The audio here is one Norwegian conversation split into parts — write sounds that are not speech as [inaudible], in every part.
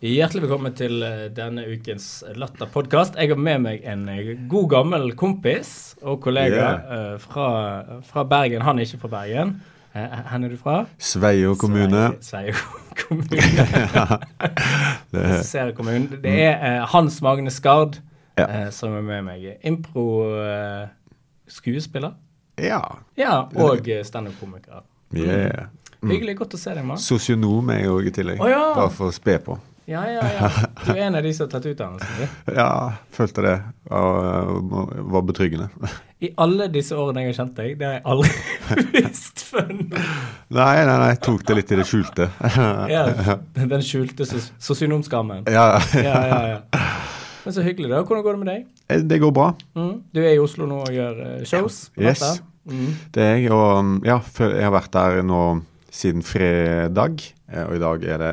Hjertelig velkommen til eh, denne ukens Latter-podkast. Jeg har med meg en eh, god gammel kompis og kollega yeah. fra, fra Bergen. Han er ikke fra Bergen. Eh, Hvor er du fra? Sveio kommune. Sveio kommune. [laughs] Ser kommunen. Det er eh, Hans Magne Skard Ja. eh, som er med meg. Impro-skuespiller. Ja. ja, og eh, standup-komiker. Yeah. Hyggelig. Godt å se deg, mann. Sosionom er jeg òg i tillegg. Oh, ja. Bare for å spe på. Ja, ja, ja. [laughs] Du er en av de som har tatt utdannelse. du. Ja, følte det. Og uh, var betryggende. I alle disse årene jeg har kjent deg, det har jeg aldri [laughs] visst før nå. Nei, nei, nei, jeg tok det litt i det skjulte. [laughs] Ja, den skjulte sos- sosionomskammen. Ja, Ja, ja, ja. Men så hyggelig, da. Hvordan går det med deg? Eh, det går bra. Mm. Du er i Oslo nå og gjør eh, shows? Yes. Mm. Det er jeg, og ja, jeg har vært der nå siden fredag, eh, og i dag er det,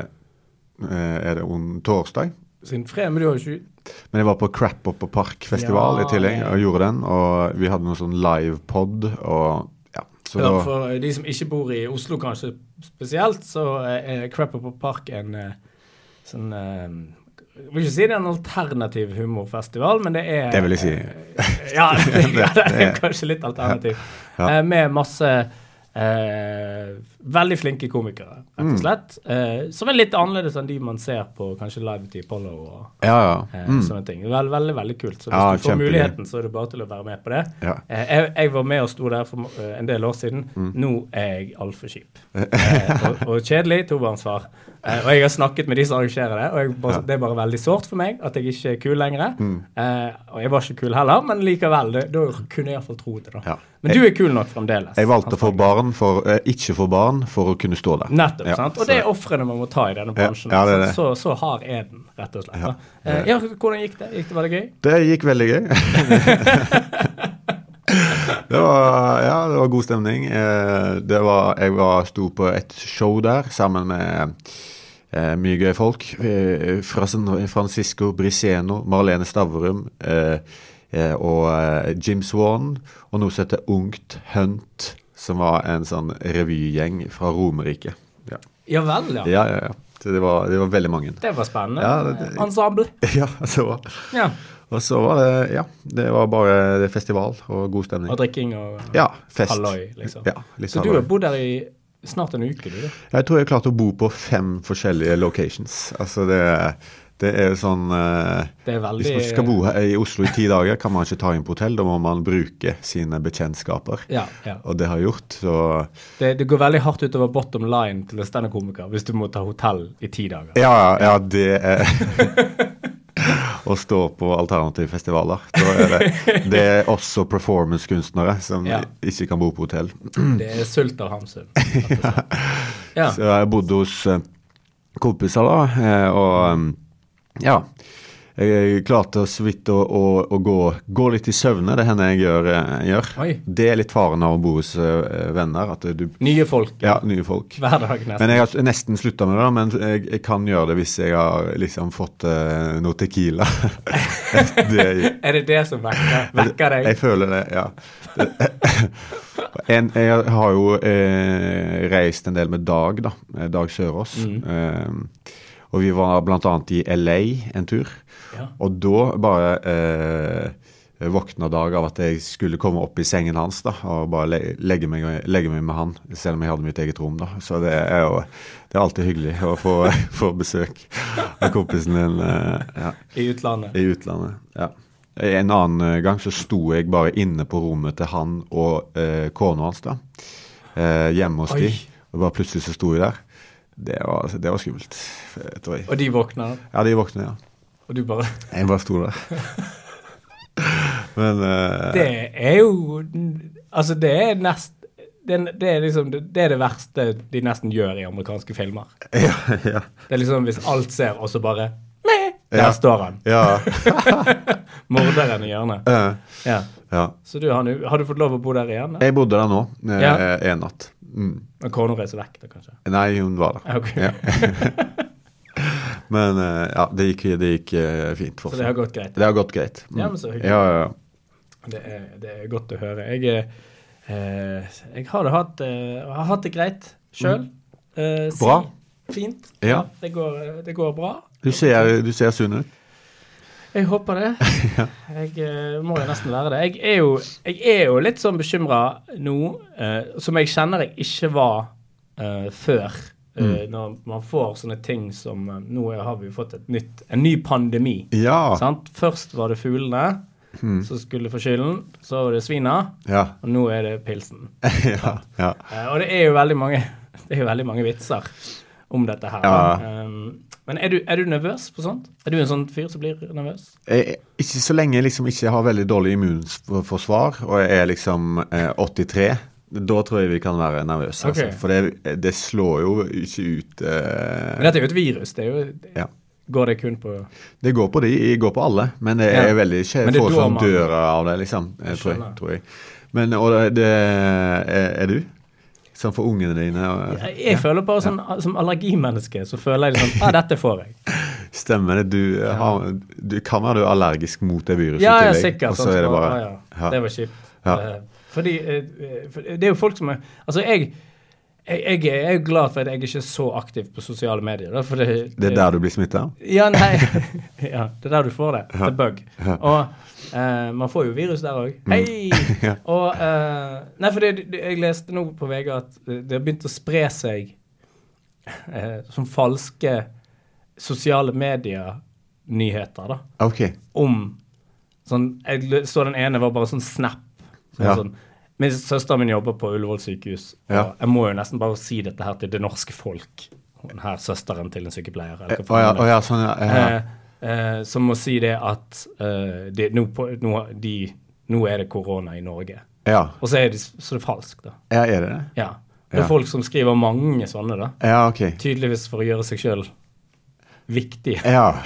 er det on torsdag. Siden fredag, men du har jo ikke Men jeg var på Crap Up og Park-festival Ja, i tillegg og gjorde den. Og vi hadde noen sånn livepod og ja. Så ja, For de som ikke bor i Oslo kanskje spesielt, så eh, er Crap Up Park en eh, sånn eh, Jeg vil ikke si det er en alternativ humorfestival, men det er Det vil jeg si. eh, ja, [laughs] [laughs] det er kanskje litt alternativ. Ja. Eh, med masse eh, veldig flinke komikere, rett Mm. og slett. Eh, som er litt annerledes enn de man ser på kanskje Live til Apollo og Ja, ja. eh, Mm. sånne ting. Veldig, veldig, veldig kult. Så hvis Ja, du får kjempelig. muligheten, så er det bare til å være med på det. Eh, jeg, jeg var med og sto der for eh, en del år siden. Mm. Nå er jeg altfor kjip. [laughs] Eh, og, og kjedelig tobarnsfar. Eh, og jeg har snakket med de som arrangerer det, og bare, det er bare veldig sårt for meg at jeg ikke er kul lenger. Mm. Eh, og jeg var ikke kul heller, men likevel. det- Da kunne jeg iallfall tro det. da. Men du er kul nok fremdeles. Jeg valgte å få barn for, ikke få barn for å kunne stå der. Nettopp. Ja, sant? Og det er ofrene man må ta i denne bransjen. ja, det det. Så, så hard er den, rett og slett. Ja. Eh, ja, hvordan gikk det? Gikk det veldig gøy? Det gikk veldig gøy. [laughs] det var, ja, det var god stemning. Eh, Det var, jeg var, sto på et show der sammen med eh, mye gøye folk. Eh, fra Francisco Briseno, Marlene Stavrum eh, eh, og Jim Swan. Og noe som heter Ungt Hunt, som var en sånn revygjeng fra Romerike. Ja, Ja vel, ja. ja, ja. ja. Så det var, det var veldig mange. Det var spennende. Ja, det- det- Ensemble. [laughs] Ja, det var Ja. Og så var det Ja, det var bare det festival og god stemning. Og drikking og Ja, fest. halloi, liksom. Ja, litt Så du har bodd der i snart en uke, du? da? Jeg tror jeg klarte å bo på fem forskjellige locations. Altså det, det er sånn eh, Det er veldig Hvis man skal bo her i Oslo i ti dager, kan man ikke ta inn på hotell. Da må man bruke sine bekjentskaper. Ja, ja. Og det har gjort, så Det, det går veldig hardt utover bottom line til en standup-komiker hvis du må ta hotell i ti dager. Ja, ja, det er [laughs] Å stå på alternative festivaler. Er det, det er også performancekunstnere som Ja. ikke kan bo på hotell. Det er sult av Hamsun. [laughs] Ja. Så jeg bodde hos eh, kompiser da, eh, og um, ja. Jeg klarte så vidt å, å, å gå, gå litt i søvne, det hender jeg gjør. eh, gjør. Det er litt faren av å bo hos eh, venner. At du, Nye folk ja, nye folk. [laughs] hver dag nesten. Men jeg har nesten slutta med det, men jeg, jeg kan gjøre det hvis jeg har liksom fått uh, noe Tequila. [laughs] det, [laughs] Er det det som vekker, vekker deg? jeg føler det, ja. En, jeg har jo eh, reist en del med Dag, da. Dag Sørås. Mm. Eh, og vi var bl.a. i LA en tur. Ja. Og da bare eh, våkna Dag av at jeg skulle komme opp i sengen hans da, og bare legge, meg, legge meg med han, selv om jeg hadde mitt eget rom. da. Så det er jo det er alltid hyggelig å få, [laughs] få besøk av kompisen din eh, ja, I utlandet. i utlandet. ja. En annen gang så sto jeg bare inne på rommet til han og eh, kona hans, da. Eh, hjemme hos Oi. de. Og bare plutselig så sto jeg der. Det var, det var skummelt. Og de våkner, Ja, de våkna, ja. og du bare Jeg bare sto der. [laughs] Men uh, Det er jo Altså, det er nest det, det er liksom det, er det verste de nesten gjør i amerikanske filmer. [laughs] ja, ja. Det er liksom hvis alt ser, og så bare Meh, Der Ja. står han. Ja. [laughs] Morderen i hjørnet. Uh, Ja. ja. Så du har, nu, har du fått lov å bo der igjen? da? Jeg bodde der nå eh, en natt. Mm. Men kona reiser vekk, da, kanskje? Nei, hun var der. Okay. Ja. [laughs] Men uh, ja, det gikk, det gikk uh, fint. Så det har gått greit? Det har gått greit. Mm. Ja, men så hyggelig. Ja, ja, ja. Det er, det er godt å høre. Jeg, eh, jeg har, det hatt, har hatt det greit sjøl. Si- Bra. fint. Ja. Det, går, det går bra. Du ser, du ser sunn ut. Jeg håper det. [laughs] Jeg eh, må jo nesten være det. Jeg er jo, jeg er jo litt sånn bekymra nå, eh, som jeg kjenner jeg ikke var eh, før. eh, Når man får sånne ting som eh, Nå har vi jo fått et nytt, en ny pandemi. Ja. Sant? Først var det fuglene som skulle få skylden. Så var det svina, Ja. og nå er det pilsen. [laughs] ja. ja. Eh, og det er jo veldig mange, [laughs] det er jo veldig mange vitser om dette her. Ja. Um, men er du, er du nervøs på sånt? Er du en sånn fyr som blir nervøs? Jeg, ikke så lenge jeg liksom ikke har veldig dårlig immunforsvar, og jeg er liksom eh, 83. Da tror jeg vi kan være nervøse. Okay. Altså. For det, det slår jo ikke ut eh, Men dette er jo et virus. Det er jo, Ja. Går det kun på Det går på de, går på alle, men det er Ja. veldig ikke få som dør av det, liksom. eh, Tror jeg, tror jeg. Men og det, det er, er du? Sånn for ungene dine? og- Jeg, jeg føler bare sånn, som allergimenneske så føler jeg sånn ah, dette får jeg. [laughs] Stemmer det. Du, har, du kan være du er allergisk mot det viruset Ja, i ja, tillegg, sikkert. Og så er det bare ja. ja. Det var kjipt. Ja. Eh, fordi eh, for Det er jo folk som er Altså, jeg jeg, jeg er jo glad for at jeg ikke er så aktiv på sosiale medier. Da, for det, Det er der du blir smitta? Ja, nei. [laughs] ja, det er der du får det. Det er bug. Og uh, man får jo virus der òg. Hei! [laughs] Ja. Og uh, Nei, for det, jeg leste nå på VG at det har begynt å spre seg uh, som falske sosiale medier-nyheter, da. OK. Om sånn Jeg så den ene var bare sånn snap. Sånn, Ja. sånn, Min søster min jobber på Ullevål sykehus, Ja. jeg må jo nesten bare si dette her til det norske folk. Hun her søsteren til en sykepleier. eller hva Å ja, sånn, ja. Eh, eh, som må si det at eh, det, nå, på, nå, de, nå er det korona i Norge. ja. Og så er det, så det er falskt, da. Ja, er det det? Ja. Det er folk som skriver mange sånne, da. Ja, OK. Tydeligvis for å gjøre seg sjøl viktig. Ja.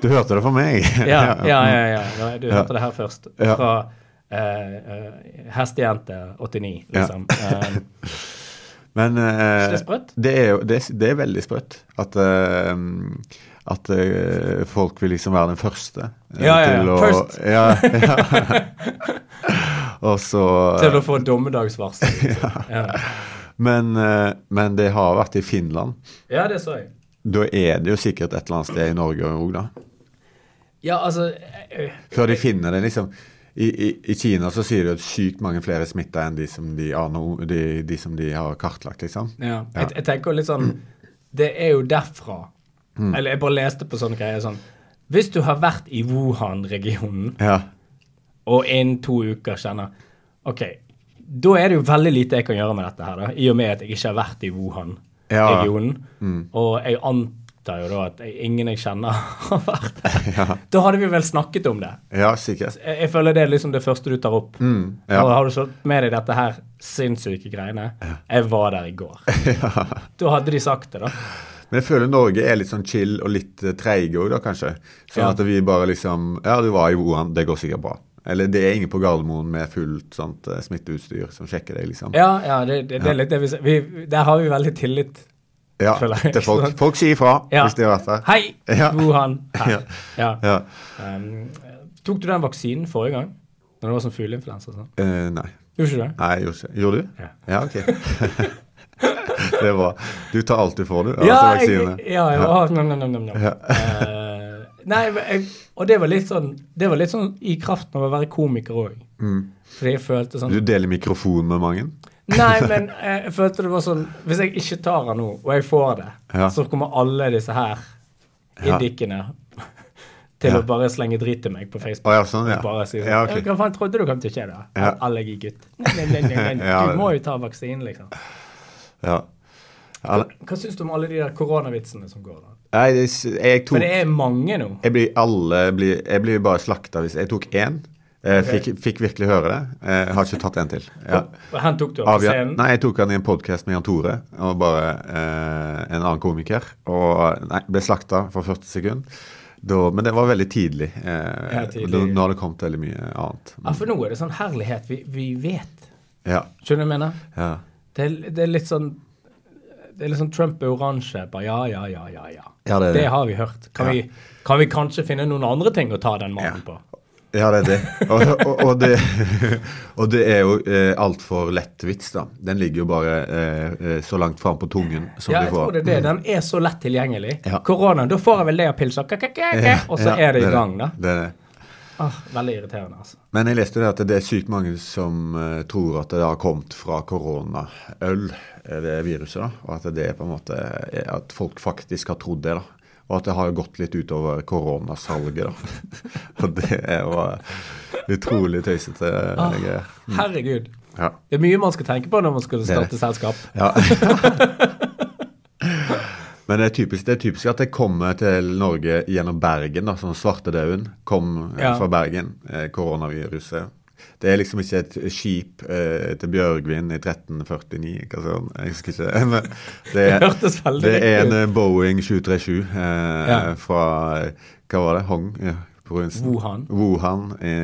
Du hørte det fra meg? [laughs] Ja, ja, ja. Du hørte det her først. Fra Hestejente 89, liksom. Ja. [laughs] Men eh, det er? Det er jo det, det er veldig sprøtt at uh, at uh, folk vil liksom være den første eh, Ja, ja, ja. å First. [laughs] Ja, ja. [laughs] Og så til å få dommedagsvarsel. Liksom. Ja. men, eh, men det har vært i Finland. ja, det så jeg. Da er det jo sikkert et eller annet sted i Norge òg, da. Ja, altså eh, Før de finner det, liksom. I, i, I Kina så sier de at sykt mange flere smitta enn de som de, aner, de, de som de har kartlagt, liksom. Ja. Ja. Jeg, jeg tenker litt sånn Det er jo derfra. Mm. Eller jeg bare leste på sånne greier sånn Hvis du har vært i Wuhan-regionen Ja. og innen to uker kjenner OK, da er det jo veldig lite jeg kan gjøre med dette her, da, i og med at jeg ikke har vært i Wuhan-regionen. Ja. Mm. Og jeg antar jo da at ingen jeg kjenner, [laughs] har vært der. Ja. Da hadde vi vel snakket om det. ja, sikkert. Jeg, jeg føler det er liksom det første du tar opp. Mm, ja. Og har du fått med deg dette her sinnssyke greiene? Jeg var der i går. [laughs] Da hadde de sagt det, da. Men jeg føler Norge er litt sånn chill og litt uh, treige òg, da, kanskje. Sånn Ja. at vi bare liksom Ja, du var i Wuhan, det går sikkert bra. Eller det er ingen på Gardermoen med fullt sånt eh, smitteutstyr som sjekker deg, liksom. Ja, ja, det, det, det er litt det vi, vi Der har vi veldig tillit. Ja, til folk. Folk sier ifra Ja. hvis de har vært der. Hei, Ja. Wuhan. [laughs] Her. Ja. Ja. Um, tok du den vaksinen forrige gang? Når det var sånn fugleinfluensa? Sånn? Eh, nei. Gjorde ikke det? Nei, gjorde ikke Gjorde du? Ja. Ja, ok. [laughs] det er bra. Du tar alt du får, du. Altså Ja, jeg, ja, ja. Å, nam, nam, nam, nam, nam. Ja. uh, nei, jeg, og det var litt sånn Det var litt sånn i kraften av å være komiker òg. Mm. Fordi jeg følte sånn Du deler mikrofon med mange? Nei, men eh, jeg følte det var sånn Hvis jeg ikke tar den nå, og jeg får det, Ja. så kommer alle disse her Ja. idikkene til Ja. å bare slenge drit til meg på Facebook. Å ja, sånn, ja. Og bare si sånn Ja, okay. Hva faen trodde du kom til å skje, da? Ja. Allergigutt. [laughs] Du må jo ta vaksinen, liksom. Ja. Alle, Hva syns du om alle de der koronavitsene som går, da? nei, det, jeg tok For det er mange nå. Jeg blir alle blir, Jeg blir bare slakta hvis Jeg tok én. Eh, fikk, fikk virkelig høre det. Jeg har ikke tatt en til. Ja. Han tok du Avgjør- scenen? Nei, jeg tok han i en podkast med Jan Tore og bare eh, en annen komiker. Og nei, ble slakta for 40 sekunder. Da, men det var veldig tidlig. Eh, Ja, tidlig. Da, nå har det kommet veldig mye annet. Ja, for nå er det sånn herlighet. Vi, vi vet. Ja. Skjønner du hva jeg mener? ja. Det det er litt sånn Det er litt sånn Trump er oransje. Ja, ja, ja, ja. ja. Ja, det Det det. har vi hørt. Kan, vi, kan vi kanskje finne noen andre ting å ta den mannen på? Ja, det er det. Og, og, og det, [laughs] og det er jo eh, altfor lett vits, da. Den ligger jo bare eh, eh så langt fram på tungen som Ja, du jeg tror det er det. Den er så lett tilgjengelig. Ja. Koronaen, da får jeg vel det av pilser, Ja, og så ja, er det i gang, da. Det er det. Oh, veldig irriterende, altså. Men jeg leste det at det er sykt mange som uh, tror at det har kommet fra koronaøl, eh, det viruset. da, Og at det er på en måte at folk faktisk har trodd det. da. Og at det har gått litt utover koronasalget. da. [laughs] Og det er jo eh, utrolig tøysete Ah. greier. Herregud. Ja. Det er mye man skal tenke på når man skal starte selskap. Ja. [laughs] Men det er, typisk, det er typisk at det kommer til Norge gjennom Bergen, da, sånn svartedauden kom eh, Ja. fra Bergen, eh, koronaviruset. Det er liksom ikke et skip eh, til Bjørgvin i 1349, hva sånn, jeg husker ikke. [laughs] Men det Det er, veldig det er en eh, Boeing 737 eh, Ja. fra eh, Hva var det? Hong? Ja, provinsen. Wuhan. Wuhan i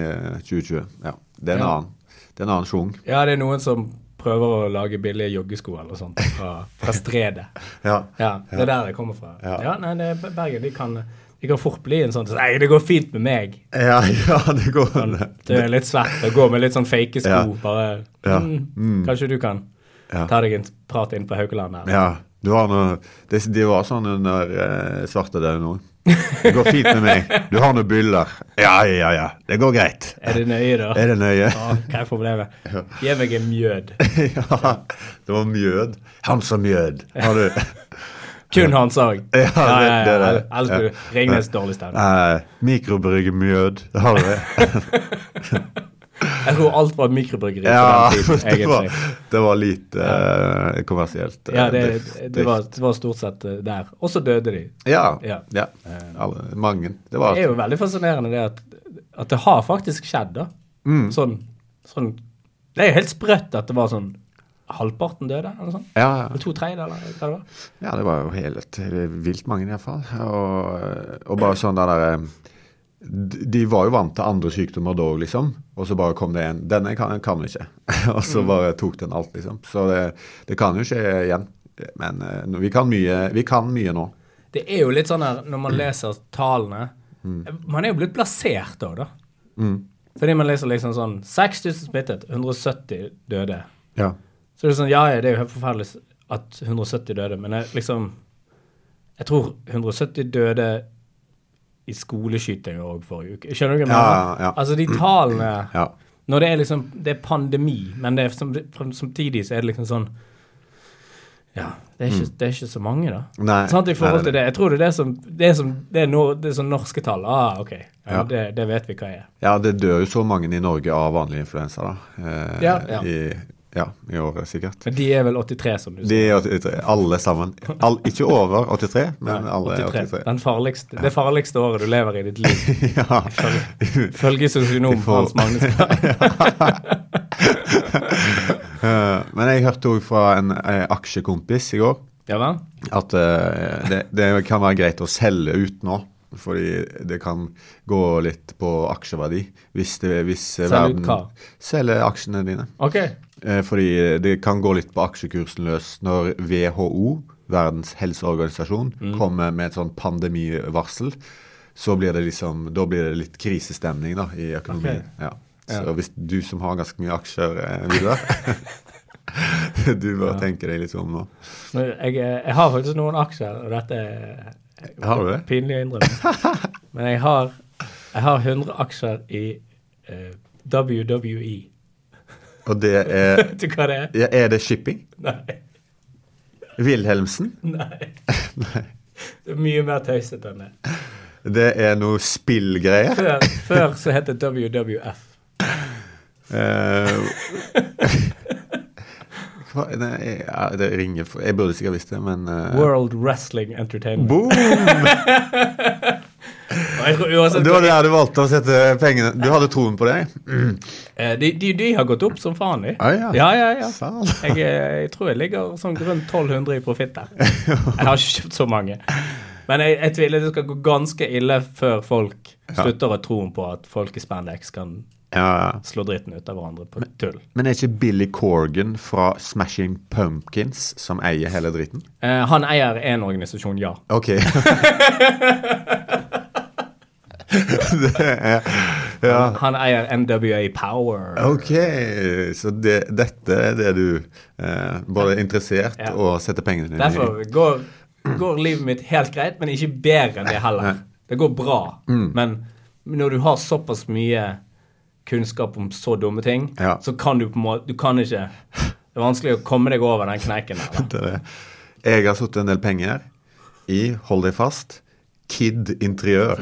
2020. Ja. Det er en Ja. annen. Det er en annen sjung. Ja, det er noen som prøver å lage billige joggesko eller sånt fra, fra [laughs] stredet. Ja. Ja, det er der det kommer fra. Ja. Ja, nei, det er Bergen, de kan, de kan fort bli en sånn Nei, det går fint med meg. Ja, ja, det går Sånn, du er litt svett og går med litt sånn fake sko. Ja. Bare Ja. mm, Mm. Kanskje du kan Ja. ta deg en prat inn på Haukeland her. Ja, du har noe Det, de var sånn under eh, svartedauden òg. Det går fint med meg. Du har noen byller. Ja, ja, ja. Det går greit. Er det nøye, da? Er det nøye? Ja, hva er problemet? Gi meg en mjød. [laughs] ja. Det var mjød. Hans og mjød. Har du Kun Hans òg. Ja, det- det det. Ellers blir det Ringnes dårlig stemme. eh, Mikrobryggemjød. Har du [laughs] det? Jeg tror alt var et mikrobryggeri Ja, [laughs] det var, det var lite eh, kommersielt. eh, Ja, det, det, var, det var stort sett eh, der. Og så døde de. Ja. Ja. ja. Alle, mange. Det var Det er jo veldig fascinerende det at, at det har faktisk skjedd, da. Mm. Sånn, sånn Det er jo helt sprøtt at det var sånn halvparten døde, eller sånn. ja, ja. Eller to tredjedeler, eller hva det var. Ja, det var jo helt vilt mange iallfall. Og, og bare sånn der der, de- var jo vant til andre sykdommer da òg, liksom. Og så bare kom det en. Denne kan, kan vi ikke. [laughs] og så bare tok den alt, liksom. Så det, det kan jo skje igjen. Men eh, vi kan mye, vi kan mye nå. Det er jo litt sånn her når man leser tallene Man er jo blitt plassert da, da. Mm. Fordi man leser liksom sånn 6000 smittet, 170 døde. Ja. Så det er sånn, ja, ja, det er jo helt forferdelig at 170 døde, men jeg liksom Jeg tror 170 døde i skoleskytinger òg forrige uke. Skjønner du hva jeg Ja, mener? ja. Altså, de tallene ja. Når det er liksom Det er pandemi, men det er som, samtidig så er det liksom sånn Ja, det er ikke, det er ikke så mange, da. Mm. Nei, sånn, I forhold nei, til det. Jeg tror det er det som Det er, som, det er, no, det er sånn norske tall. Ah, OK. Ja, Ja. Det, det vet vi hva er. Ja, det dør jo så mange i Norge av vanlig influensa, da. Eh, Ja, ja. I, ja, i året sikkert. Men de er vel 83, som du De er 83, alle sammen. All, ikke over 83, men Nei, alle er 83. 83. Den farligste, det farligste året du lever i ditt liv. [laughs] ja. Følge sosionom Vi får- Hans Magnus. [laughs] [laughs] Eh, men jeg hørte òg fra en en aksjekompis i går Ja at uh, det, det kan være greit å selge ut nå. Fordi det kan gå litt på aksjeverdi hvis, det, hvis eh, Selge ut hva? Selge aksjene dine. OK. Eh, fordi det kan gå litt på aksjekursen løs når WHO, Verdens helseorganisasjon, Mm. kommer med et sånn pandemivarsel. Så blir det liksom, da blir det litt krisestemning da, i økonomien. Okay. Ja. Så Ja. hvis du som har ganske mye aksjer, eh, Vidar [laughs] Du bør Ja. tenke deg litt om nå. Jeg, jeg har faktisk noen aksjer, og dette er Har du det? pinlig å innrømme. [laughs] Men jeg har, jeg har 100 aksjer i uh, WWE. Og det er [laughs] Vet du hva det er? ja, Er det shipping? Nei. Wilhelmsen? [laughs] Nei. Det er mye mer tøysete enn det. Det er noe spillgreier? Før, før så het det WWF. Eh, [laughs] hva, nei, ja, det ringer for, Jeg burde sikkert visst det, men uh, World Wrestling Entertainment. Boom! Og hadde tror uansett Det var der du valgte å sette pengene Du hadde troen på det? Mm. de, de, de har gått opp som faen, de. Ah, ja. Ja, ja, ja. Jeg, eh, jeg tror jeg ligger sånn rundt 1200 i profitt der. Jeg har ikke kjøpt så mange. Men jeg, jeg tviler det skal gå ganske ille før folk slutter å troen på at folk i spandex kan Ja, ja. slå dritten ut av hverandre på tull. Men er ikke Billy Corgan fra Smashing Pumpkins som eier hele dritten? Eh, han eier en organisasjon, ja. Ok. [laughs] [laughs] er, Ja. Han eier NWA Power. Ok, så det, dette er det du eh, både er interessert Ja. og setter pengene dine Derfor går, går livet mitt helt greit, men ikke bedre enn det heller. Det går bra. Mm. Men når du har såpass mye kunnskap om så dumme ting, Ja. så kan du på en måte Du kan ikke Det er vanskelig å komme deg over den kneiken der. [laughs] er. Jeg har satt en del penger i, hold deg fast, Kid Interiør.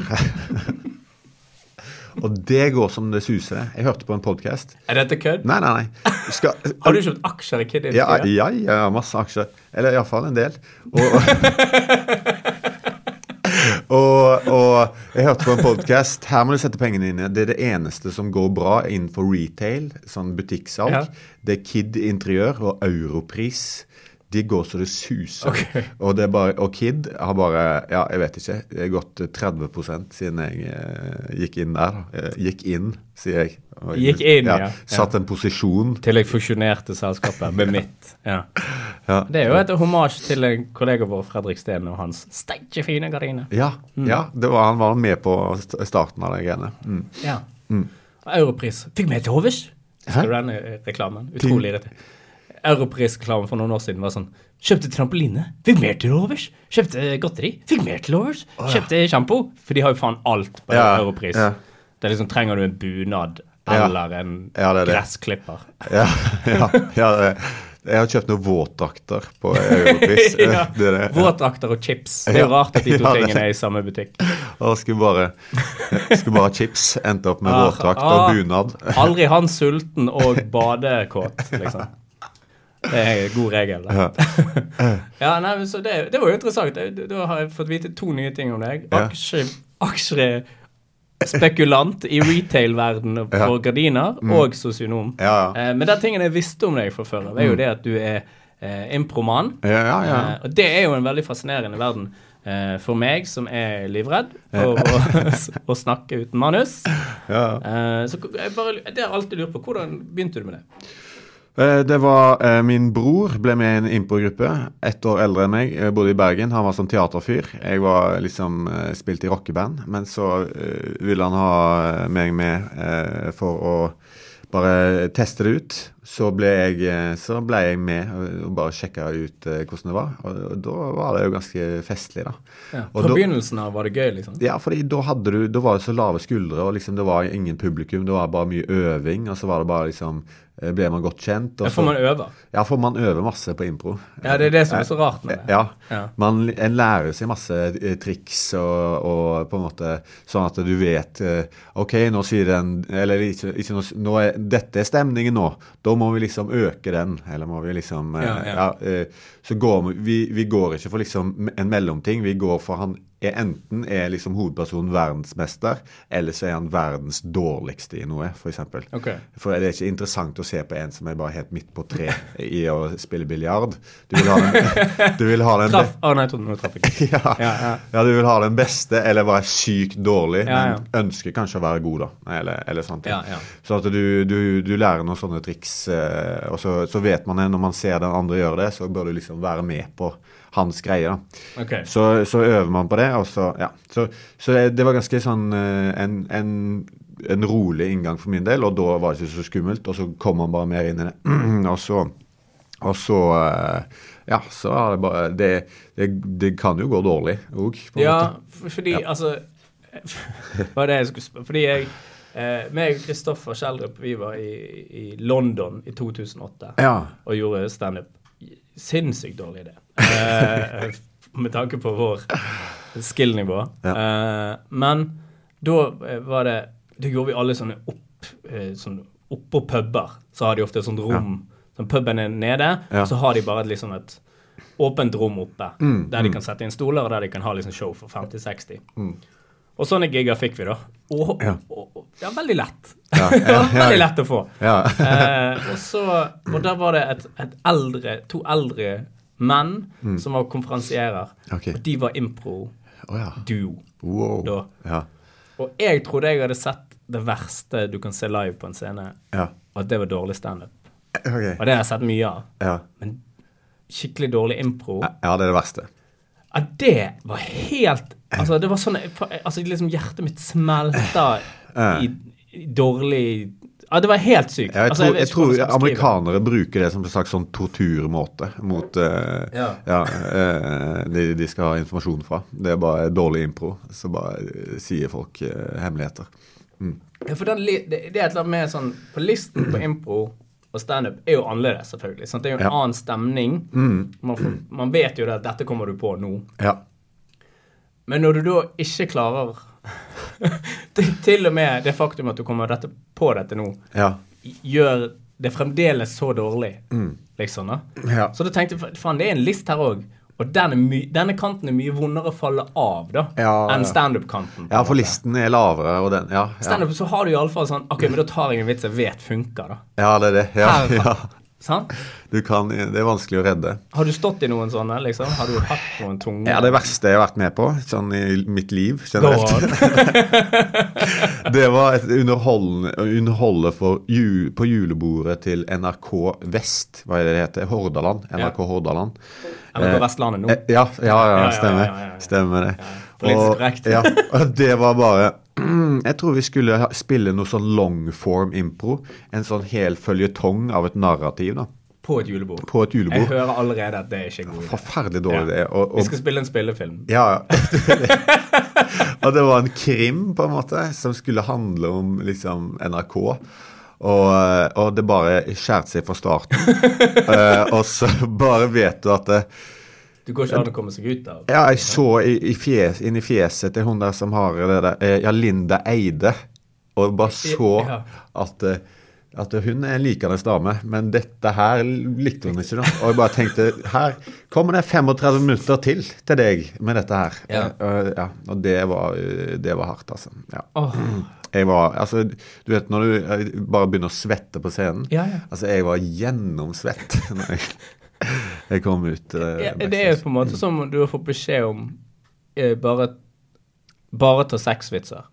[laughs] og det går som det suser. Jeg hørte på en podkast. Er dette kødd? Nei, nei, nei. Skal, [laughs] Har du kjøpt aksjer i Kid ja, Interiør? ja, ja, masse aksjer. Eller iallfall en del. Og, [laughs] og, og jeg hørte på en podkast. Her må du sette pengene dine. Det er det eneste som går bra innenfor retail, sånn butikksalg. Ja. Det er Kid Interiør og Europris. De går så det suser. Okay. [laughs] Og, det bare, og Kid har bare Ja, jeg vet ikke. Det har gått 30 siden jeg eh, gikk inn der. Eh, gikk inn, sier jeg. Og- Gikk inn, ja. Satt en posisjon. Til jeg fusjonerte selskapet med mitt. Ja. [laughs] Ja. Det er jo et hommage til en kollega vår, Fredrik Steen, og hans steike fine gardiner. Ja, Mm. ja det var, han var med på starten av de greiene. Mm. Ja. Og Europris. Fikk meg til overs. Skal du den eh, reklamen? Utrolig irriterende. Europris-reklamen for noen år siden var sånn Kjøpte trampoline, fikk mer til overs. Kjøpte godteri, fikk mer til overs. Kjøpte sjampo, for de har jo faen alt på Ja, Europris. ja. Det er liksom, Trenger du en bunad Ja. eller en Ja, det det. gressklipper? Ja, [laughs] ja, ja det, jeg har kjøpt noen våtdrakter på [laughs] Europris. ja. [laughs] Er. Våtdrakter og chips. Det er jo rart at de to Ja, tingene er i samme butikk. Og skulle bare, skulle bare ha chips. Endte opp med Ah, våtdrakt ah. og bunad. Aldri han sulten og badekåt, liksom. Det er en god regel. [laughs] Ja, nei, så det, det var jo interessant. Da- har jeg fått vite to nye ting om deg. Aksje, aksjespekulant i retail-verden [laughs] for gardiner, og sosionom. Eh, men den tingen jeg visste om deg fra før av, er jo det at du er eh, improman. Ja, ja, ja. Eh, og det er jo en veldig fascinerende verden eh, for meg, som er livredd for å, [laughs] snakke uten manus. ja. Eh, så jeg bare, det har jeg alltid lurt på. Hvordan begynte du med det? Eh, Det var eh, Min bror ble med i en improgruppe. Ett år eldre enn meg. Jeg bodde i Bergen. Han var sånn teaterfyr. Jeg var liksom eh, spilt i rockeband. Men så eh, ville han ha eh, meg med eh, for å bare teste det ut. Så ble jeg, eh, så ble jeg med og- bare sjekka ut eh, hvordan det var. Og, da var det jo ganske festlig, da. Ja. Fra da- begynnelsen av var det gøy, liksom? Ja, for da hadde du Da var det så lave skuldre, og liksom det var ingen publikum. Det var bare mye øving, og så var det bare liksom eh, Ble man godt kjent. Og Ja, for man øve. øver. ja, for man øver masse på impro. Ja, det er det som er så rart med det. Ja. Ja. Man, en lærer seg masse eh, triks og, og på en måte sånn at du vet eh, OK, nå sier den Eller ikke, ikke nå, nå er, Dette er stemningen nå. Da må vi liksom øke den. Eller må vi liksom eh, Ja, ja. eh, Så går vi, vi Vi går ikke for liksom en mellomting. Vi går for han er enten er liksom hovedpersonen verdensmester, eller så er han verdens dårligste i noe, f.eks. Ok. For det er ikke interessant å se på en som er bare helt midt på tre i å spille biljard. Du vil ha den, [laughs] du vil ha den Traff Å nei, jeg trodde nå traff jeg [laughs] ja. Ja, ja. ja, du vil ha den beste, eller være sykt dårlig, men ønsker kanskje å være god, da. Eller, eller sånt. Så at du, du, du lærer noen sånne triks, eh, og så, så vet man det når man ser den andre gjøre det, så bør du liksom være med på hans greie. da. Okay. Så, så øver man på det, og så Ja. Så, så det, det var ganske sånn eh, en, en, en rolig inngang for min del, og da var det ikke så skummelt, og så kom man bare mer inn i det. [clears throat] og så og så eh, Ja, så er det bare Det, det, det kan jo gå dårlig òg, på en Ja, måte. Fordi, fordi altså [laughs] Var det jeg skulle spørre Fordi jeg eh, meg og Kristoffer Schjelderup vi var i, i London i 2008 Ja. og gjorde standup. Sinnssykt dårlig idé. Eh, med tanke på vår skill-nivå. Eh, men da eh, var det Da gjorde vi alle sånne opp eh, sånn Oppå puber så har de ofte et sånt rom. Sånn puben er nede, Ja. så har de bare et, liksom et åpent rom oppe. Mm, der de kan sette inn stoler, og der de kan ha liksom show for 50-60. Mm. Og sånne gigger fikk vi, da. Og, Ja. og, ja, veldig lett. Ja, ja, [laughs] ja. veldig lett å få. Ja. Eh, og så Og da var det et, et eldre, to eldre menn som var konferansierer. Okay. Og de var impro-duo. oh. Wow. Da. Ja. Og jeg trodde jeg hadde sett det verste du kan se live på en scene, Ja. at det var dårlig standup. Okay. Og det har jeg sett mye av. Ja. Men skikkelig dårlig impro ja, det er det verste. Ja, det var helt Altså, det var sånn Altså, liksom hjertet mitt smelta i, dårlig Ja, det var helt sykt. Ja, jeg, Altså, tror, vet jeg tror jeg det. amerikanere bruker det som en slags sånn torturmåte mot uh, Ja. ja, uh, de, de skal ha informasjon fra. Det er bare dårlig impro. Så bare eh, sier folk uh, hemmeligheter. Ja, for den, det, det er et eller annet med sånn På listen på impro og standup er jo annerledes, selvfølgelig. Sant? Det er jo en Ja. annen stemning. Man, får, man vet jo det at dette kommer du på nå. Ja. Men når du da ikke klarer til, og med det faktum at du kommer dette, på dette nå, Ja. gjør det fremdeles så dårlig, liksom. da. Ja. Så da tenkte jeg faen, det er en list her òg. Og den my denne kanten er mye vondere å falle av da Ja, enn standup-kanten. ja, for måte. listen er lavere, og den Ja, ja. Standup så har du iallfall sånn OK, men da tar jeg en vits jeg vet funker, da. ja det er det. Ja, [laughs] ja. Sant? Du kan, det er vanskelig å redde. Har du stått i noen sånne, liksom? Har du hatt noen tunge Ja, det verste jeg har vært med på sånn i mitt liv generelt. [laughs] Det var et underholde for ju, på julebordet til NRK Vest, hva er det det heter? Hordaland. NRK Hordaland. NRK på Vestlandet nå? Eh, Ja, ja, ja, ja, stemmer. ja, ja, ja. Stemmer det. korrekt. ja, og det var bare Jeg tror vi skulle spille noe sånn longform impro. En sånn hel føljetong av et narrativ da, På et julebord. på et julebord. Jeg hører allerede at det er ikke en god idé. Forferdelig dårlig Ja. idé. Og, Vi skal spille en spillefilm. ja, [laughs] og det var en krim, på en måte, som skulle handle om liksom NRK. Og, og det bare skjærte seg fra starten. uh, [laughs] og så bare vet du at det, Du går ikke an å komme seg ut av Ja, jeg så i, i fjes, inn i fjeset til hun der som har det der eh, Ja, Linda Eide. Og bare så at, eh, at hun er en likende dame, men dette her likte hun ikke. da. Og jeg bare tenkte her kommer det 35 minutter til til deg med dette her. Ja. Eh, ja, og det var, det var hardt, altså. Ja. Oh. [clears throat] Jeg var, altså, Du vet når du bare begynner å svette på scenen? Ja, ja. Altså, jeg var gjennomsvett [laughs] jeg, kom ut. eh, ja, det er jo på en måte som du har fått beskjed om eh, bare, bare ta seks vitser.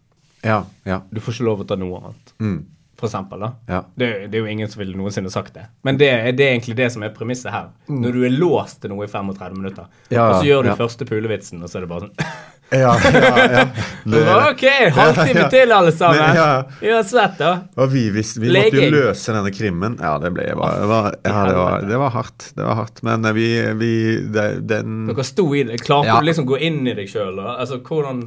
Ja, ja. Du får ikke lov å ta noe annet. Mm, For eksempel, da. ja. Det, det er jo ingen som ville noensinne sagt det. Men det, det er egentlig det som er premisset her. Når du er låst til noe i 35 minutter, Mm. Og så gjør du første pulevitsen, og så er det bare sånn [laughs] Ja, ja, ja. [laughs] Det, OK, halvtime til, alle sammen. Men, ja. Uansett, da. og vi, visste, vi måtte jo løse denne krimmen. Ja, det ble bare det var, ja, det var, det var hardt. Det var hardt. Men eh, vi, vi det, den Dere sto i det. Klarte Ja. du liksom gå inn i deg sjøl? Altså, hvordan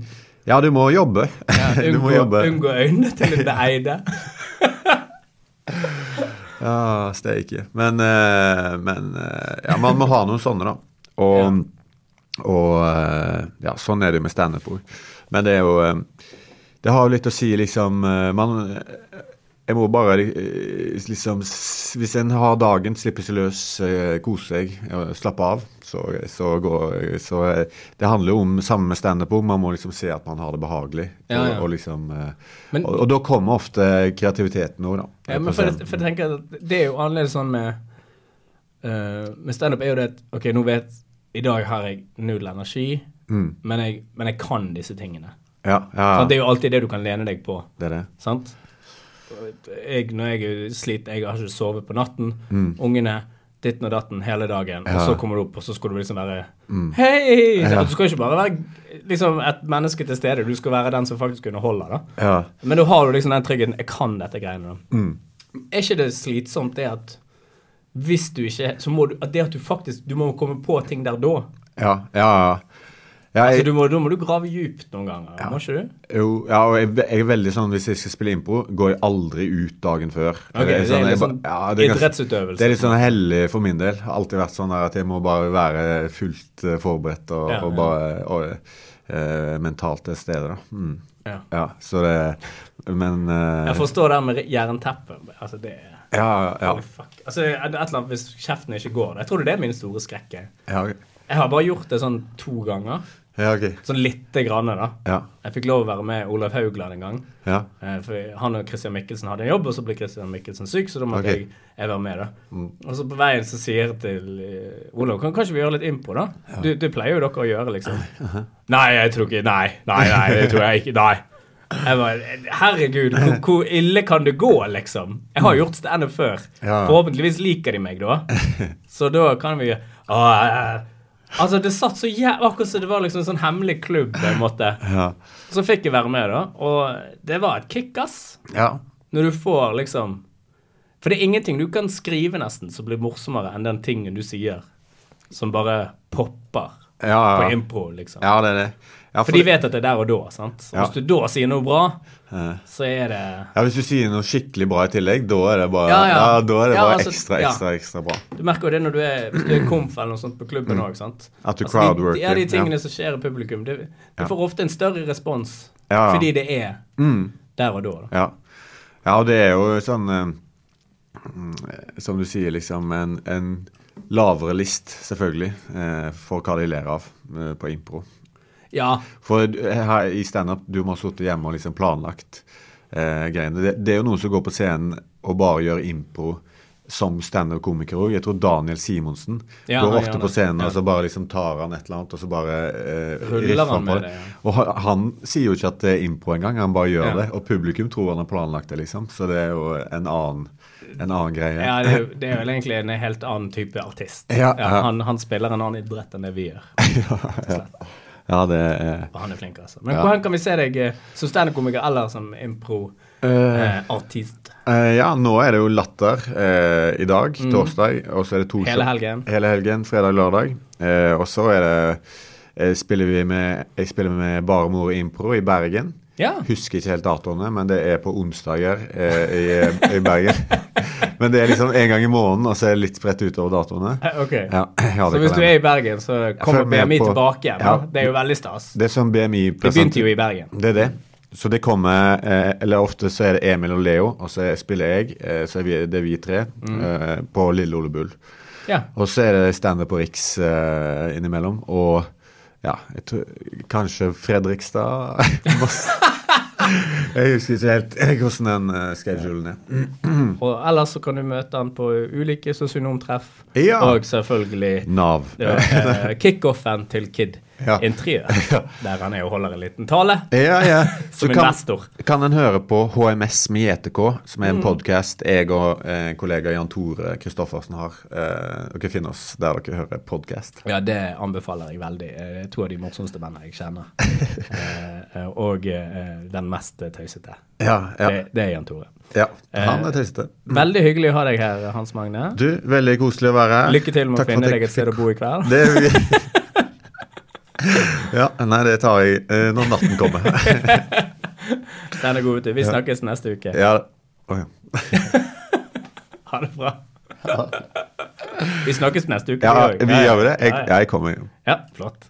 Ja, du må jobbe. ja, [laughs] du må jobbe. unngå øynene til en beeide. [laughs] Ja, steike. Men, eh, men eh, ja, man må ha noen sånne, da. Og, og eh, ja, sånn er det med standup òg. Men det er jo eh, Det har jo litt å si, liksom eh, Man Jeg må bare liksom Hvis en har dagen, slipper seg løs, kose seg, slappe av, så, så går så, Det handler jo om samme med standup òg. Man må liksom se at man har det behagelig. Ja, ja. Og, og liksom Men- og, og da kommer ofte kreativiteten òg, da. Ja, men for, for jeg tenker at det er jo annerledes sånn med uh, Med standup er jo det at OK, nå vet I dag har jeg null energi, Mm. men, jeg, men jeg kan disse tingene. Ja, ja? Det er jo alltid det du kan lene deg på. det er det. Sant? Jeg, når jeg er sliten, jeg har ikke sovet på natten. Mm. Ungene ditten og datten hele dagen, og så kommer du opp, og så skal du liksom være Mm. Hei! Ja. Du skal ikke bare være liksom, et menneske til stede, du skal være den som faktisk underholder. da. Ja. Men da har du liksom den tryggheten. Jeg kan dette greiene. da. Mm. Er ikke det slitsomt det at hvis du ikke Så må du at det at du faktisk Du må komme på ting der da. Ja, ja, ja. ja Altså, jeg, du må, da må du grave djupt noen ganger, Ja. må ikke du? jo, ja, og jeg, jeg er veldig sånn hvis jeg skal spille impro, går jeg aldri ut dagen før. Okay, det er jeg litt sånn ja, det er idrettsutøvelse. Det er litt sånn hellig for min del. Alltid vært sånn at jeg må bare være fullt eh, forberedt og, Ja, og bare og, uh, mentalt til stede, da. Mm. Ja. Ja, så det Men uh, Jeg forstår det med jernteppe. Altså, det er Ja, ja. Oh, fuck. Altså, et eller annet hvis kjeften ikke går. Jeg tror det er min store skrekk. Ja, okay. Jeg har bare gjort det sånn to ganger. ja, okay. Sånn lite grann, da. Ja. Jeg fikk lov å være med Olav Haugland en gang. Ja. Eh, For han og Christian Mikkelsen hadde en jobb, og så ble Christian Mikkelsen syk, så da måtte okay. jeg, jeg være med. da. Mm. Og så på veien så sier jeg til eh, Olav kan kanskje vi gjøre litt impo da? Du, det pleier jo dere å gjøre, liksom. Nei, jeg tror ikke Nei, nei, nei, det tror jeg ikke. Nei. Jeg bare, Herregud, hvor, hvor ille kan det gå, liksom? Jeg har gjort standup før. Ja. Forhåpentligvis liker de meg da. [laughs] Så da kan vi Å, eh, Altså, det satt så jævlig Akkurat som det var liksom en sånn hemmelig klubb, på en måte. Ja. Så fikk jeg være med, da. Og det var et kick, ass. ja. Når du får liksom For det er ingenting du kan skrive nesten som blir morsommere enn den tingen du sier, som bare popper Ja, på impro, liksom. ja, det er det. Ja, For de vet at det er der og da, sant. Og Ja. Hvis du da sier noe bra, så er det Ja, Hvis du sier noe skikkelig bra i tillegg, da er det bare, Ja, ja, da er det bare altså, ekstra, ekstra, ekstra bra. Du merker jo det når du er, hvis du er komf eller noe sånt på klubben òg, sant. At du Altså, crowdworker. ja, de tingene som skjer i publikum, Du, Ja. får ofte en større respons fordi det er Mm. der og da. da. Ja. ja, og det er jo sånn eh, mm, Som du sier, liksom en, en lavere list, selvfølgelig, eh, for hva de ler av eh, på impro. Ja, For eh, her i standup, du må ha sittet hjemme og liksom planlagt eh, greiene. Det, det er jo noen som går på scenen og bare gjør impro som standup-komiker òg. Jeg tror Daniel Simonsen Ja, går ofte på scenen Ja. og så bare liksom tar han et eller annet, og så bare eh, Ruller han med det. det, ja. Og han, han sier jo ikke at det er impro engang, han bare gjør det. Og publikum tror han har planlagt det, liksom. Så det er jo en annen, en annen greie. ja det, er, jo- [laughs] det er vel egentlig en helt annen type artist. Han, han spiller en annen idrett enn det vi gjør. [laughs] ja, Ja, det er han er flink, altså. Men Ja. hvordan kan vi se deg eh, som standup-komiker eller som impro-artist? Uh, uh, Ja, nå er det jo Latter uh, i dag, torsdag. Og så er det to Mm. Hele helgen. Hele helgen, fredag, lørdag. Eh, og så er det eh, spiller vi med Jeg spiller med Bare Mor Impro i Bergen. Ja. Husker ikke helt datoene, men det er på onsdager eh, i, i Bergen. [laughs] men det er liksom en gang i måneden, og så er det litt spredt utover datoene. Okay. Ok. Ja, [clears throat] Så hvis du er i Bergen, så kommer BMI på- tilbake igjen. Ja. Det er jo veldig stas. Det som BMI Det begynte jo i Bergen. Det er det. Så det kommer eh, Eller ofte så er det Emil og Leo, og så spiller jeg. Eh, så er vi, det er vi tre Mm. eh, på Lille Ole Bull. Ja. Og så er det standup på Riks eh, innimellom. Og ja, jeg tror kanskje Fredrikstad. [laughs] Jeg husker ikke helt eh, hvordan den uh, schedulen er. Og ellers så kan du møte han på ulike sosionomtreff. Ja. Og selvfølgelig Nav. eh, kickoffen til Kid Ja. intervjuet, [laughs] der han er og holder en liten tale. Ja, ja. [laughs] Som så investor. kan en høre på HMS med JTK, som er en Mm. podcast jeg og eh, kollega Jan Tore Kristoffersen har. Eh, dere finner oss der dere hører podcast. Ja, det anbefaler jeg veldig. Eh, Det er to av de morsomste bandene jeg kjenner. [laughs] Eh, eh, og eh, den mest tøysete. Ja, ja, Det, det er Jan Tore. ja. Han er tøysete. Veldig hyggelig å ha deg her, Hans Magne. Du, veldig koselig å være her. Lykke til med Takk å finne deg et sted å bo i kveld. Det er vi. [laughs] ja, nei, det tar jeg eh, når natten kommer. [laughs] Den er god, vet du. Vi snakkes neste uke. ja. Oh, ja. [laughs] Ha det bra. Vi snakkes neste uke. ja, vi gjør det. Jeg, jeg kommer ja, flott.